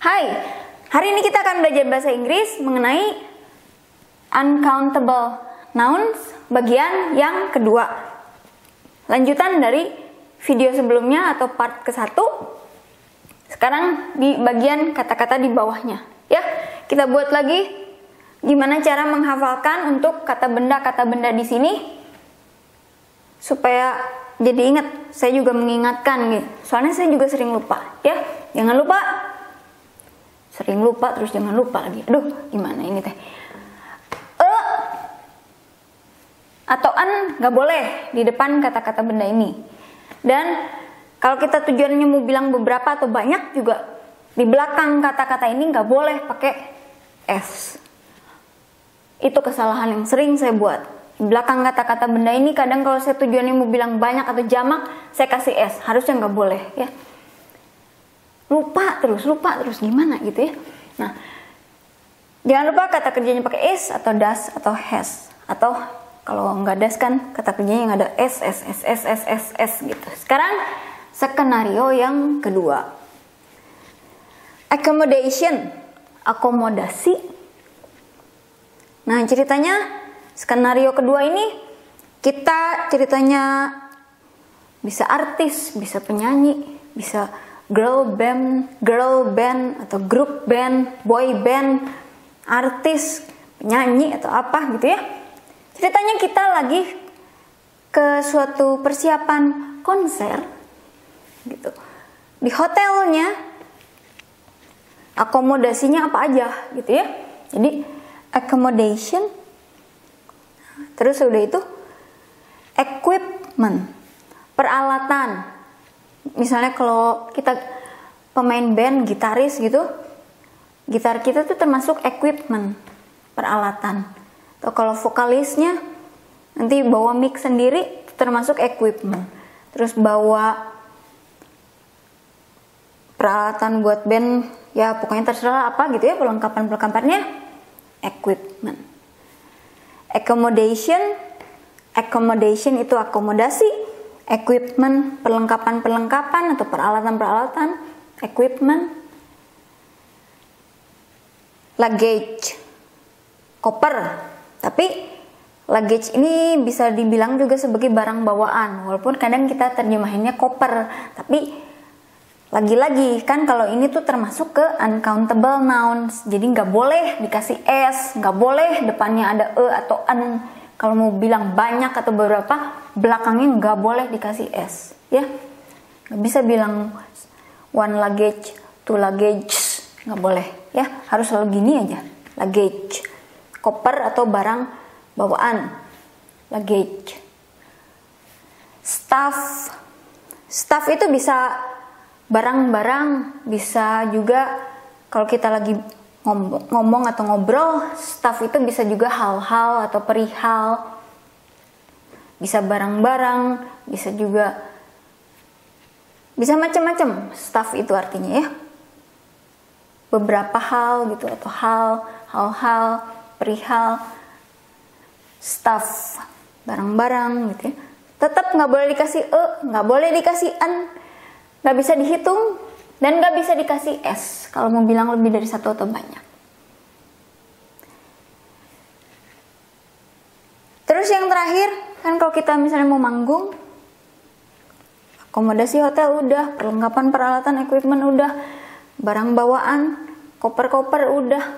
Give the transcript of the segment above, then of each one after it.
Hai, hari ini kita akan belajar bahasa Inggris mengenai uncountable nouns bagian yang kedua. Lanjutan dari video sebelumnya atau part ke satu. Sekarang di bagian kata-kata di bawahnya. Ya, kita buat lagi gimana cara menghafalkan untuk kata benda-kata benda di sini supaya jadi ingat. Saya juga mengingatkan nih. Soalnya saya juga sering lupa, ya. Jangan lupa sering lupa terus jangan lupa lagi. Aduh gimana ini teh? E atau an nggak boleh di depan kata-kata benda ini. Dan kalau kita tujuannya mau bilang beberapa atau banyak juga di belakang kata-kata ini nggak boleh pakai s itu kesalahan yang sering saya buat. Di belakang kata-kata benda ini kadang kalau saya tujuannya mau bilang banyak atau jamak saya kasih s. Harusnya nggak boleh ya lupa terus lupa terus. Gimana gitu ya? Nah jangan lupa kata kerjanya pakai is atau das atau has. Atau kalau nggak das kan kata kerjanya yang ada s s s s s s s gitu. Sekarang skenario yang kedua. Accommodation akomodasi. Nah ceritanya skenario kedua ini kita ceritanya bisa artis bisa penyanyi bisa girl band, girl band atau grup band, boy band, artis, penyanyi atau apa gitu ya. Ceritanya kita lagi ke suatu persiapan konser gitu. Di hotelnya akomodasinya apa aja gitu ya. Jadi accommodation terus udah itu equipment peralatan misalnya kalau kita pemain band gitaris gitu gitar kita tuh termasuk equipment peralatan. Atau kalau vokalisnya nanti bawa mic sendiri termasuk equipment. Terus bawa peralatan buat band ya pokoknya terserah apa gitu ya perlengkapan perlengkapannya equipment. Accommodation accommodation itu akomodasi equipment, perlengkapan-perlengkapan atau peralatan-peralatan, equipment, luggage, koper. Tapi luggage ini bisa dibilang juga sebagai barang bawaan, walaupun kadang kita terjemahinnya koper. Tapi lagi-lagi kan kalau ini tuh termasuk ke uncountable nouns, jadi nggak boleh dikasih s, nggak boleh depannya ada e atau an kalau mau bilang banyak atau beberapa belakangnya nggak boleh dikasih s ya. Nggak bisa bilang one luggage two luggage nggak boleh ya. Harus selalu gini aja luggage. Koper atau barang bawaan luggage. Staff. Staff itu bisa barang-barang bisa juga kalau kita lagi ngomong atau ngobrol, staff itu bisa juga hal-hal atau perihal, bisa barang-barang, bisa juga bisa macam-macam. Staff itu artinya ya beberapa hal gitu atau hal, hal-hal, perihal, staff, barang-barang gitu ya. Tetap nggak boleh dikasih e, nggak boleh dikasih an, nggak bisa dihitung, dan nggak bisa dikasih S kalau mau bilang lebih dari satu atau banyak. Terus yang terakhir, kan kalau kita misalnya mau manggung, akomodasi hotel udah, perlengkapan peralatan equipment udah, barang bawaan, koper-koper udah,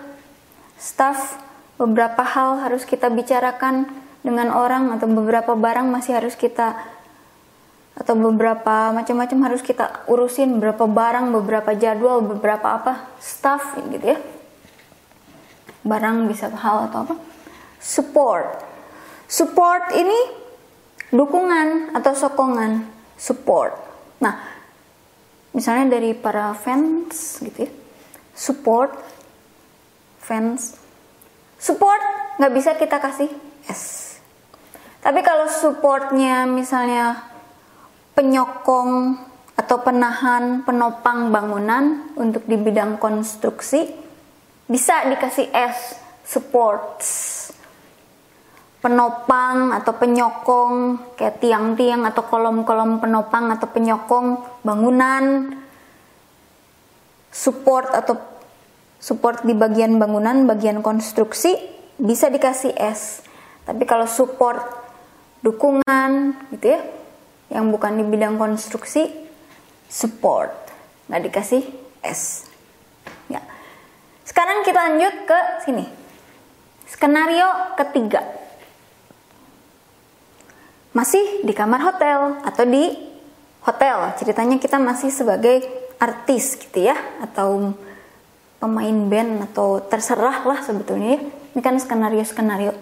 staff, beberapa hal harus kita bicarakan dengan orang atau beberapa barang masih harus kita atau beberapa macam-macam harus kita urusin beberapa barang, beberapa jadwal, beberapa apa staff gitu ya. Barang bisa hal atau apa. Support. Support ini dukungan atau sokongan, support. Nah, misalnya dari para fans gitu ya. Support fans. Support nggak bisa kita kasih S. Tapi kalau supportnya misalnya penyokong atau penahan penopang bangunan untuk di bidang konstruksi bisa dikasih S supports penopang atau penyokong kayak tiang-tiang atau kolom-kolom penopang atau penyokong bangunan support atau support di bagian bangunan, bagian konstruksi bisa dikasih S. Tapi kalau support dukungan gitu ya, yang bukan di bidang konstruksi, support nggak dikasih S. Ya. Sekarang kita lanjut ke sini. Skenario ketiga. Masih di kamar hotel atau di hotel. Ceritanya kita masih sebagai artis gitu ya atau pemain band atau terserah lah sebetulnya ya. Ini kan skenario-skenario.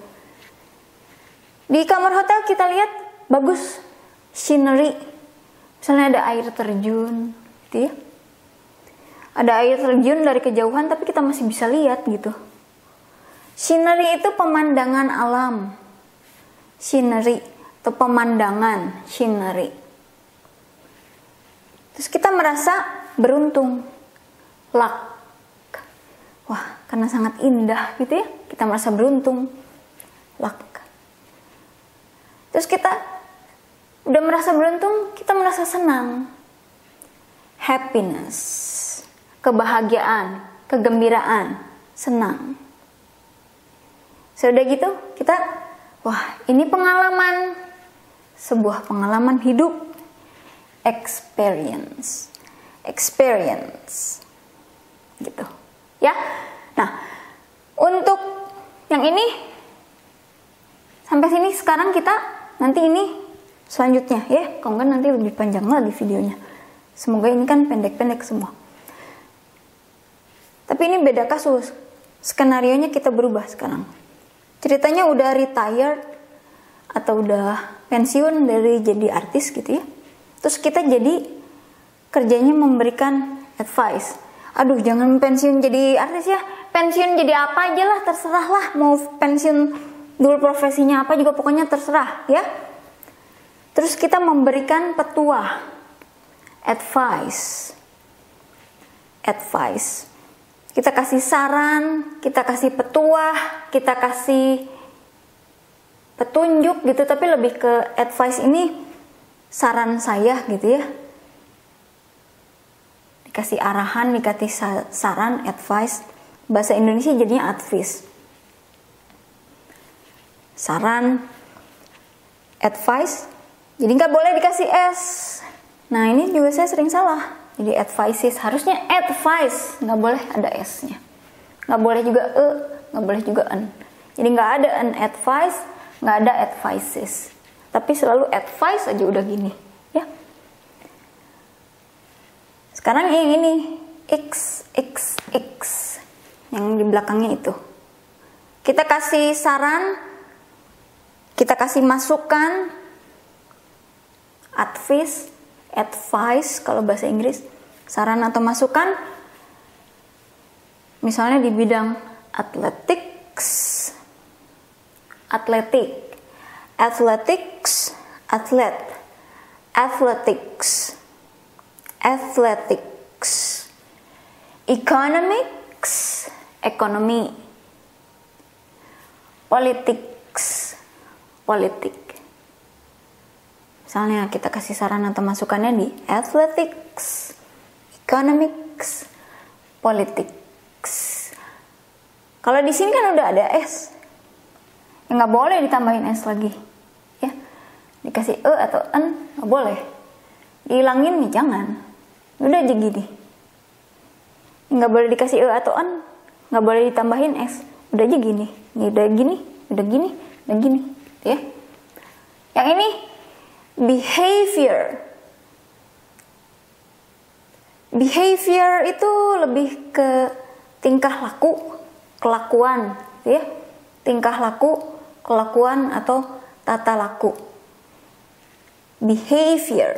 Di kamar hotel kita lihat bagus scenery. Misalnya ada air terjun gitu ya. Ada air terjun dari kejauhan tapi kita masih bisa lihat gitu. Scenery itu pemandangan alam. Scenery atau pemandangan scenery. Terus kita merasa beruntung. Luck wah karena sangat indah gitu ya kita merasa beruntung luck terus kita merasa beruntung kita merasa senang. Happiness. Kebahagiaan. Kegembiraan. Senang. Sudah gitu kita wah ini pengalaman. Sebuah pengalaman hidup. Experience. Experience. Gitu. Ya. Nah, untuk yang ini sampai sini sekarang kita nanti ini selanjutnya ya. Kalau enggak nanti lebih panjang lagi videonya. Semoga ini kan pendek-pendek semua. Tapi ini beda kasus. Skenario nya kita berubah sekarang. Ceritanya udah retired atau udah pensiun dari jadi artis gitu ya. Terus kita jadi kerjanya memberikan advice aduh jangan pensiun jadi artis ya pensiun jadi apa aja lah terserah lah mau pensiun dulu profesinya apa juga pokoknya terserah ya terus kita memberikan petua advice advice kita kasih saran kita kasih petua kita kasih petunjuk gitu tapi lebih ke advice ini saran saya gitu ya dikasih arahan, dikasih saran, advice. Bahasa Indonesia jadinya advice. Saran, advice. Jadi nggak boleh dikasih S. Nah ini juga saya sering salah. Jadi advices harusnya advice, nggak boleh ada S-nya. Nggak boleh juga E, nggak boleh juga N. Jadi nggak ada an advice, nggak ada advices. Tapi selalu advice aja udah gini. Sekarang yang ini X, X, X yang di belakangnya itu. Kita kasih saran, kita kasih masukan, advice, advice kalau bahasa Inggris, saran atau masukan. Misalnya di bidang athletics, atletik, athletics, atlet, athletics athletics, economics, ekonomi, politics, politik. Misalnya kita kasih saran atau masukannya di athletics, economics, politics. Kalau di sini kan udah ada S, ya nggak boleh ditambahin S lagi, ya dikasih E atau N nggak boleh, dihilangin nih jangan. Udah aja gini nggak boleh dikasih e atau an nggak boleh ditambahin s. Udah aja gini. Ini udah gini udah gini udah gini. Ya. Yang ini behavior. Behavior itu lebih ke tingkah laku kelakuan ya. Tingkah laku kelakuan atau tata laku. Behavior.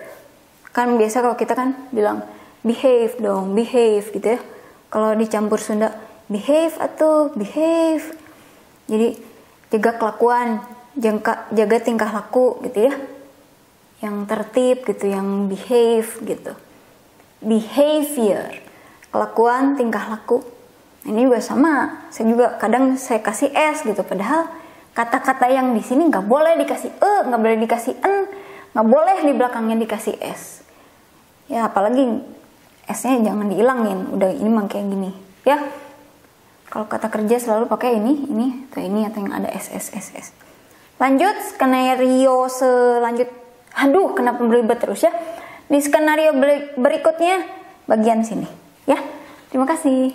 Kan biasa kalau kita kan bilang behave dong behave gitu ya. Kalau dicampur Sunda behave atau behave. Jadi jaga kelakuan jaga, jaga tingkah laku gitu ya yang tertib gitu yang behave gitu. Behavior kelakuan tingkah laku. Ini juga sama. Saya juga kadang saya kasih s gitu padahal kata-kata yang di sini nggak boleh dikasih e nggak boleh dikasih n nggak boleh di belakangnya dikasih s. Ya apalagi esnya jangan dihilangin. Udah ini mah kayak gini. Ya. Kalau kata kerja selalu pakai ini, ini, atau ini, atau yang ada SSSS. Lanjut, skenario selanjut. Aduh, kenapa beribet terus ya? Di skenario berikutnya, bagian sini. Ya, terima kasih.